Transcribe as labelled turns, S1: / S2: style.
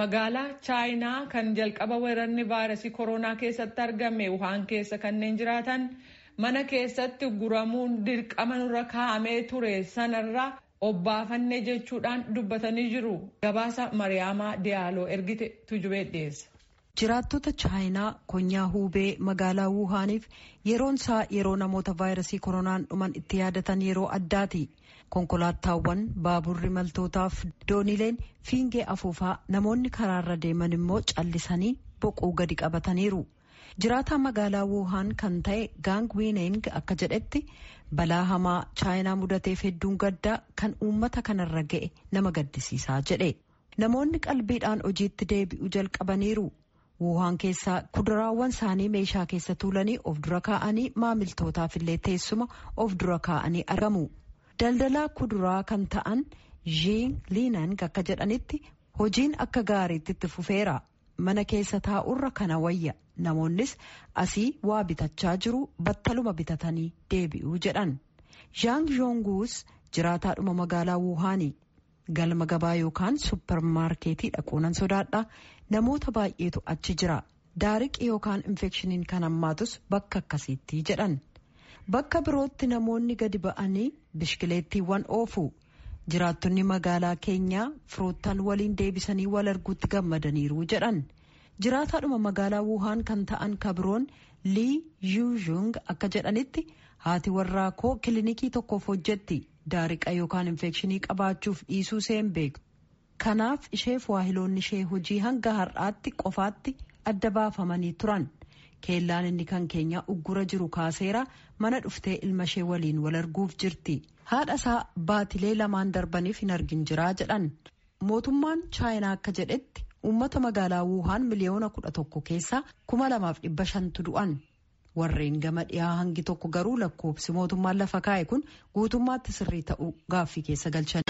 S1: Magaalaa Chaayinaa kan jalqaba weerarri vaayirasii koronaa keessatti argame Wuhaan keessa kanneen jiraatan mana keessatti guramuun dirqama nurra kaa'amee ture sanarraa obbaafanne jechuudhaan dubbatanii jiru. Gabaasa Mariyaamaa Diyaaloo ergite tujubee dhiyeessa.
S2: Jiraattota Chaayinaa konyaa Huubee magaalaa Wuhaaniif yeroon isaa yeroo namoota vaayirasii koronaan dhuman itti yaadatan yeroo addaati. Konkolaataawwan baaburri maltootaaf doonileen fiingee afuufaa namoonni karaarra deeman immoo callisanii boquu gadi qabataniiru. Jiraataa magaalaa Wuhaan kan ta'e Gaang Wiineeng akka jedhetti balaa hamaa Chaayinaa mudateef hedduun gaddaa kan uummata kanarra ga'e nama gaddisiisaa jedhe. Namoonni qalbiidhaan hojiitti deebi'uu jalqabaniiru. Wuhaan keessaa kuduraawwan isaanii meeshaa keessa tuulanii of dura kaa'anii maamiltootaaf illee teessuma of dura kaa'anii argamu. Daldalaa kuduraa kan ta'an Jiin Liinang akka jedhanitti hojiin akka gaariitti itti fufeera. Mana keessa taa'urra kana wayya. Namoonnis asii waa bitachaa jiru battaluma bitatanii deebi'uu jedhan. Zhang Zhonguus jiraataadhuma magaalaa Wuhaani. Galma gabaa yookaan supparmaarkeetii dhaquunan sodaadha. Namoota baay'eetu achi jira. Daariqi yookaan infekshiniin kan hammaatus bakka akkasiitti jedhan. Bakka birootti namoonni gadi ba'anii bishkileettiiwwan oofu. Jiraattonni magaalaa keenyaa firoottan waliin deebisanii wal arguutti gammadaniiru jedhan. Jiraataadhuma magaalaa Wuhaan kan ta'an kabiroon Lii Yuuzhung akka jedhanitti haati warraa koo kilinikii tokkoof hojjetti. Daariqa yookaan infekshinii qabaachuuf dhiisuu seen beektu. Kanaaf isheef waahiloonni ishee hojii hanga har'aatti qofaatti adda baafamanii turan. Keellaan inni kan keenya uggura jiru kaaseera mana dhuftee ilma ishee waliin wal arguuf jirti. Haadha isaa baatilee lamaan darbaniif hin argin jiraa jedhan. Mootummaan Chaayinaa akka jedhetti uummata magaalaa Wuhaan miliyoona kudha tokko keessaa kuma lamaaf dhibba shantu du'an. Warreen gama dhiyaa hangi tokko garuu lakkoofsi mootummaan lafa kaa'e kun guutummaatti sirrii ta'uu gaaffii keessa galchan.